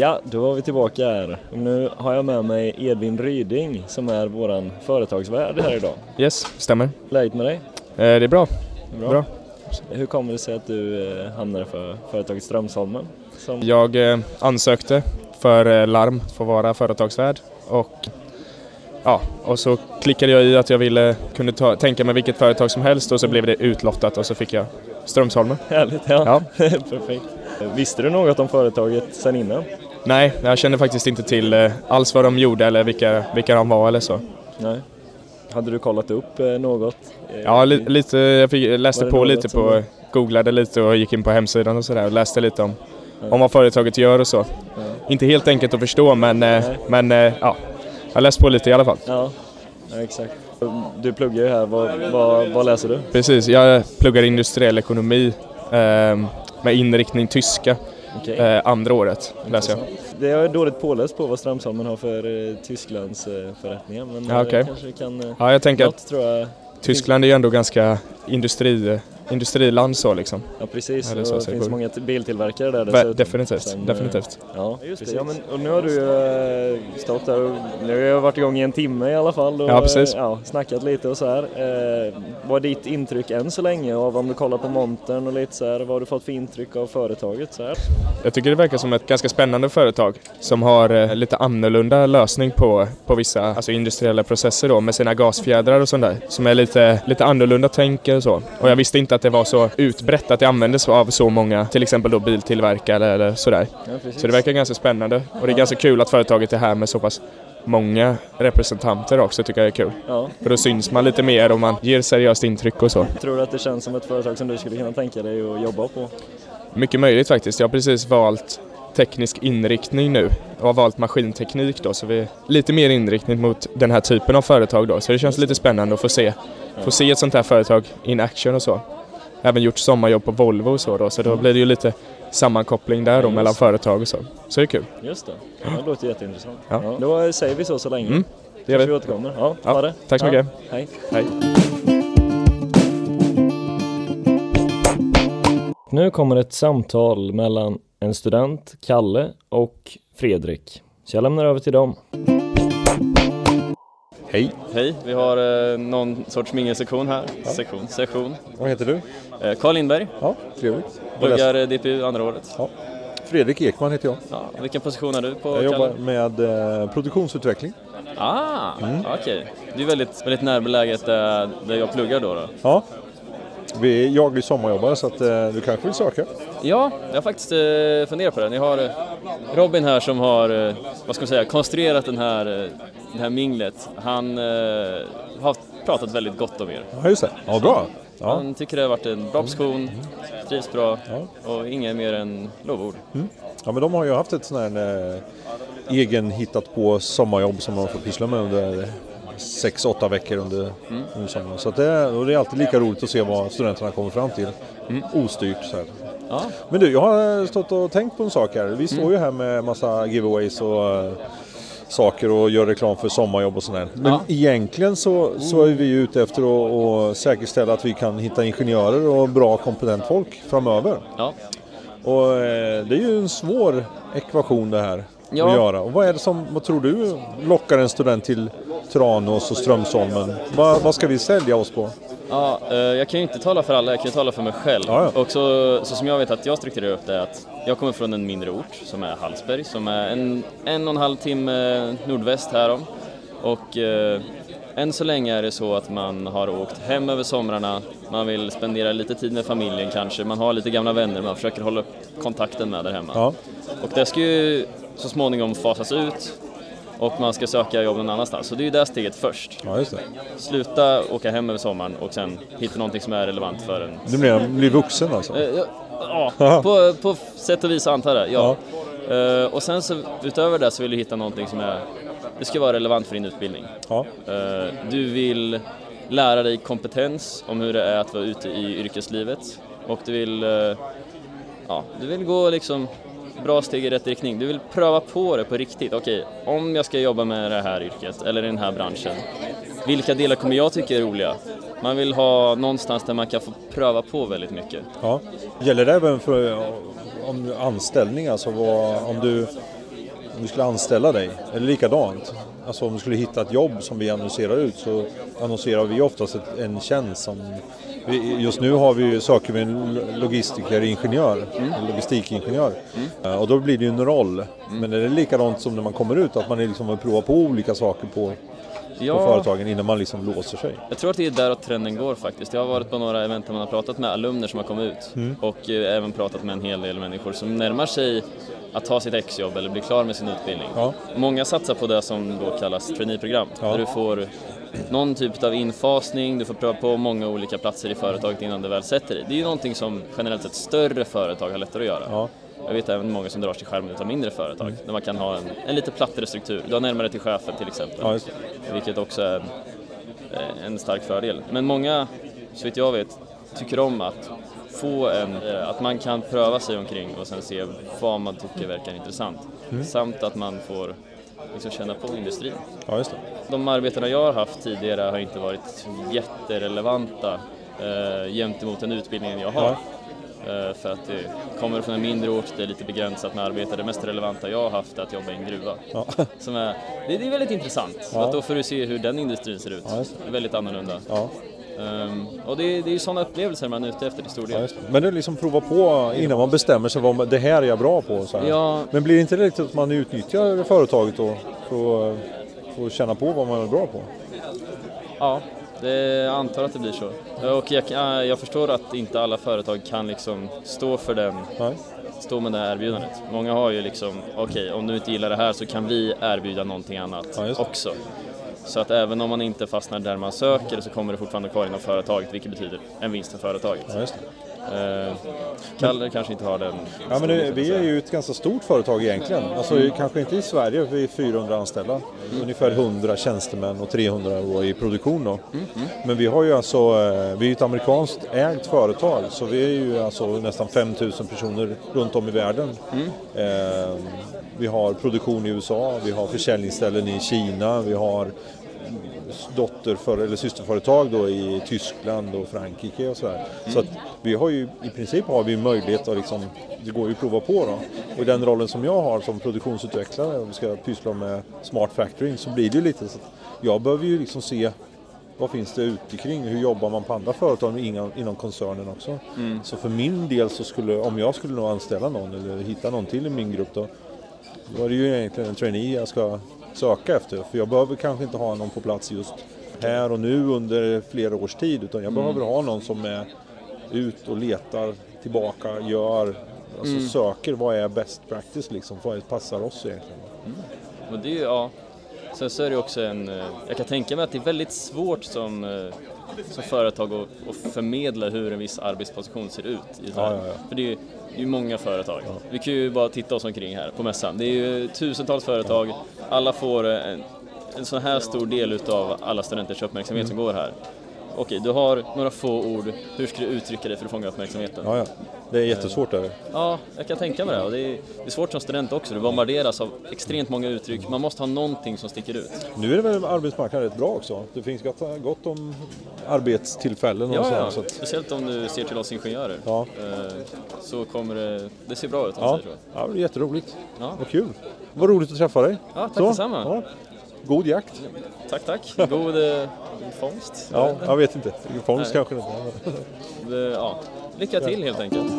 Ja, då var vi tillbaka här. Nu har jag med mig Edvin Ryding som är våran företagsvärd här idag. Yes, stämmer. Läget med dig? Eh, det är bra. Bra. Bra. Hur kommer det sig att du eh, hamnade för företaget Strömsholmen? Som... Jag eh, ansökte för eh, Larm för att vara företagsvärd och ja, och så klickade jag i att jag ville kunde ta, tänka mig vilket företag som helst och så blev det utlottat och så fick jag Strömsholmen. Härligt, ja. Ja. Perfekt. Visste du något om företaget sen innan? Nej, jag kände faktiskt inte till eh, alls vad de gjorde eller vilka, vilka de var eller så. Nej. Hade du kollat upp eh, något? Eh, Ja, li, lite, jag fick, läste på lite på, var- googlade lite och gick in på hemsidan och sådär och läste lite om, Ja. om vad företaget gör och så. Ja. Inte helt enkelt att förstå men, eh, Nej. men eh, ja, jag läste på lite i alla fall. Ja, ja exakt. Du pluggar ju här. Vad, vad, vad läser du? Precis, jag pluggar industriell ekonomi ehm, med inriktning tyska. Okej. Eh, andra året läser jag. Det är jag dåligt påläst på vad Strömsholmen har för eh, Tysklands eh, förrättningar. Men Ja, eh, okej. kanske kan... Eh, Ja, jag tänker att något tror jag. Tyskland är ju ändå ganska industri, industriland så liksom. Ja precis, Eller och så det finns många biltillverkare där dessutom. definitivt, Sen, eh, definitivt. Ja, just det. Ja, men, och nu har du ju eh, stått där och nu har jag varit igång i en timme i alla fall och Ja, precis. eh, ja, snackat lite och så här. Eh, vad är ditt intryck än så länge av om du kollar på montern och lite så här, vad har du fått för intryck av företaget så här? Jag tycker det verkar som ett ganska spännande företag som har eh, lite annorlunda lösning på, på vissa alltså industriella processer då med sina gasfjädrar och sånt där. Som är lite, lite annorlunda tänker och så. Och jag visste inte att det var så utbrett att det användes av så många, till exempel då biltillverkare eller sådär. Ja. Så det verkar ganska spännande och det är ganska kul att företaget är här med så pass många representanter också tycker jag är kul. Ja. För då syns man lite mer och man ger seriöst intryck och så. Tror du att det känns som ett företag som du skulle kunna tänka dig att jobba på? Mycket möjligt faktiskt. Jag har precis valt teknisk inriktning nu och har valt maskinteknik då så vi är lite mer inriktning mot den här typen av företag då så det känns lite spännande att få se, få se ett sånt här företag in action och så. Även gjort sommarjobb på Volvo och så då så då blir det ju lite sammankoppling där då Ja, mellan företag och så. Så det är kul. Just det, det låter jätteintressant. Ja. Ja. Då säger vi så så länge. Mm, Det gör vi vi. återkommer. Ja, Ja, ha det. tack så mycket. Hej. Hej. Nu kommer ett samtal mellan en student, Kalle, och Fredrik. Så jag lämnar över till dem. Hej, Hej, vi har eh, någon sorts mingelsektion här. Sektion, session. vad heter du? Eh, Carl Lindberg, Ja, trevligt. Pluggar eh, DPU andra året. Ja. Fredrik Ekman heter jag. Ja, vilken position är du på? Jag jobbar med eh, produktionsutveckling. Ah, Mm. okej. Det är väldigt, väldigt närbeläget där, där jag pluggar då. då. Ja. Vi, jag är sommarjobbare så att eh, du kanske vill söka? Ja, jag har faktiskt eh, funderat på det. Ni har eh, Robin här som har, eh, vad ska man säga, konstruerat den här, eh, det här minglet. Han eh, har pratat väldigt gott om er. Ja, just det. Ja, bra. Ja. Han tycker det har varit en bra position, trivs bra Ja. och inget mer än lovord. ja, men de har ju haft ett sån här eh, egen hittat på sommarjobb som de får pyssla med under sex, åtta veckor under, under sommaren. Så det, och det är alltid lika roligt att se vad studenterna kommer fram till. Ostyrt så här. Ja, Men du, jag har stått och tänkt på en sak här. Vi står ju här med massa giveaways och eh, saker och gör reklam för sommarjobb och sådär. Men Ja. egentligen så, så är vi ute efter att, säkerställa att vi kan hitta ingenjörer och bra kompetent folk framöver. ja. Och eh, det är ju en svår ekvation det här Ja. att göra. Och vad är det som, vad tror du lockar en student till Tranås och Strömsholmen? Vad, vad ska vi sälja oss på? Ja, eh, jag kan ju inte tala för alla, jag kan ju tala för mig själv. Ja, ja. Och så, så som jag vet att jag strukturerar upp det är att jag kommer från en mindre ort som är Hallsberg som är en, en och en halv timme nordväst härom. Och eh, än så länge är det så att man har åkt hem över somrarna, man vill spendera lite tid med familjen kanske, man har lite gamla vänner man försöker hålla kontakten med där hemma. Ja, Och det ska ju så småningom fasas ut och man ska söka jobb någon annanstans. Så det är ju det steget först. ja just det. Sluta åka hem över sommaren och sen hitta någonting som är relevant för en. Du blir, blir vuxen alltså? Eh, ja, Ja, på, på sätt och vis antar jag. Ja. Eh, och sen så utöver det så vill du hitta någonting som är, det ska vara relevant för din utbildning. Ja. Eh, du vill lära dig kompetens om hur det är att vara ute i yrkeslivet och du vill, ja, du vill gå liksom bra steg i rätt riktning. Du vill pröva på det på riktigt. Okej, om jag ska jobba med det här yrket eller i den här branschen, vilka delar kommer jag tycka är roliga? Man vill ha någonstans där man kan få pröva på väldigt mycket. Ja. Gäller det även för om anställning, alltså vad, om du om du skulle anställa dig, eller likadant. Alltså om du skulle hitta ett jobb som vi annonserar ut så annonserar vi oftast ett, en tjänst som vi, just nu har vi, söker vi en logistikeringenjör, en logistikingenjör. Eh, Och då blir det ju en roll. Men är det likadant som när man kommer ut, att man liksom vill prova på olika saker på, på företagen innan man liksom låser sig? Jag tror att det är däråt trenden går faktiskt. Jag har varit på några event där man har pratat med alumner som har kommit ut Mm. och eh, även pratat med en hel del människor som närmar sig att ta sitt exjobb eller bli klar med sin utbildning. Ja. Många satsar på det som då kallas traineeprogram, Ja. där du får någon typ av infasning, du får pröva på många olika platser i företaget innan du väl sätter dig. Det är ju någonting som generellt sett större företag har lättare att göra. Ja. Jag vet även många som drar sig skärmen av mindre företag, där man kan ha en, en lite plattare struktur. Du har närmare till chefen till exempel, Ja, det. vilket också är eh, en stark fördel. Men många, så vitt jag vet, tycker om att få en, eh, att man kan pröva sig omkring och sen se vad man tycker verkar intressant. Samt att man får liksom känna på industrin. Ja, just det. De arbetena jag har haft tidigare har inte varit jätterelevanta eh, gentemot den utbildningen jag har. Eh, för att det kommer från en mindre ort, det är lite begränsat med arbete. Det mest relevanta jag har haft är att jobba i en gruva. Ja. Som är, det, är väldigt intressant, Ja. att då får du se hur den industrin ser ut. Ja, väldigt annorlunda. Ja. Ehm, och det, är- ju sådana upplevelser man är ute efter till stor Ja, del. det. Men det är liksom prova på innan man bestämmer sig vad det här är jag bra på. Så här. Ja. Men blir det inte riktigt att man utnyttjar företaget då för att, för att känna på vad man är bra på? Ja, det, jag antar att det blir så. Och jag, jag förstår att inte alla företag kan liksom stå för den Nej. stå med det här erbjudandet. Många har ju liksom, okej om du inte gillar det här så kan vi erbjuda någonting annat Ja, också. Så att även om man inte fastnar där man söker så kommer det fortfarande kvar inom företaget vilket betyder en vinst för företaget. Ja. Eh, Kalle kanske inte har den Ja, men storleken, vi är ju ett ganska stort företag egentligen. Alltså kanske inte i Sverige, vi är 400 anställda. Ungefär 100 tjänstemän och 300 då i produktion då. Men vi har ju alltså, eh, vi är ett amerikanskt ägt företag så vi är ju alltså nästan 5000 personer runt om i världen. Eh, vi har produktion i USA, vi har försäljningsställen i Kina, vi har dotterför, eller systerföretag då i Tyskland och Frankrike och sådär. Så att vi har ju i princip har vi möjlighet att liksom, det går ju att prova på då. Och i den rollen som jag har som produktionsutvecklare och vi ska pyssla med smart factoring så blir det ju lite så att jag behöver ju liksom se vad finns det ute kring? Hur jobbar man på andra företag inom, inom koncernen också? Så för min del så skulle, om jag skulle nog anställa någon eller hitta någon till i min grupp då, då är det ju egentligen en trainee jag ska söka efter. För jag behöver kanske inte ha någon på plats just här och nu under flera års tid utan jag behöver ha någon som är ut och letar tillbaka, gör, alltså söker vad är best practice liksom, vad passar oss egentligen. Och det ja. Sen så är det också en, eh, jag kan tänka mig att det är väldigt svårt som, eh, som företag att, att förmedla hur en viss arbetsposition ser ut. I så. Ja, ja, ja. För det är ju det är ju många företag. Vi kan ju bara titta oss omkring här på mässan. Det är ju tusentals företag, alla får en, en sån här stor del utav alla studenters uppmärksamhet Mm. som går här. Okej, du har några få ord, hur ska du uttrycka dig för att fånga uppmärksamheten? Ja, ja. Det är jättesvårt där. Ja, jag kan tänka mig det. Och det, är, det är svårt som student också. Du bombarderas av extremt många uttryck. Man måste ha någonting som sticker ut. Nu är det väl arbetsmarknaden rätt bra också. Det finns gott, gott om arbetstillfällen och Ja, så. ja. så att, Speciellt om du ser till oss ingenjörer. Ja. Eh, Så kommer det... Det ser bra ut om ja, sig, tror jag. ja, det är jätteroligt. Ja. Vad kul. Vad roligt att träffa dig. Ja, tack Så, detsamma. Ja. God jakt. Tack, tack. God eh, fångst. Ja, jag vet inte. Fångst Nej. kanske inte. Det- ja. Lycka till helt enkelt.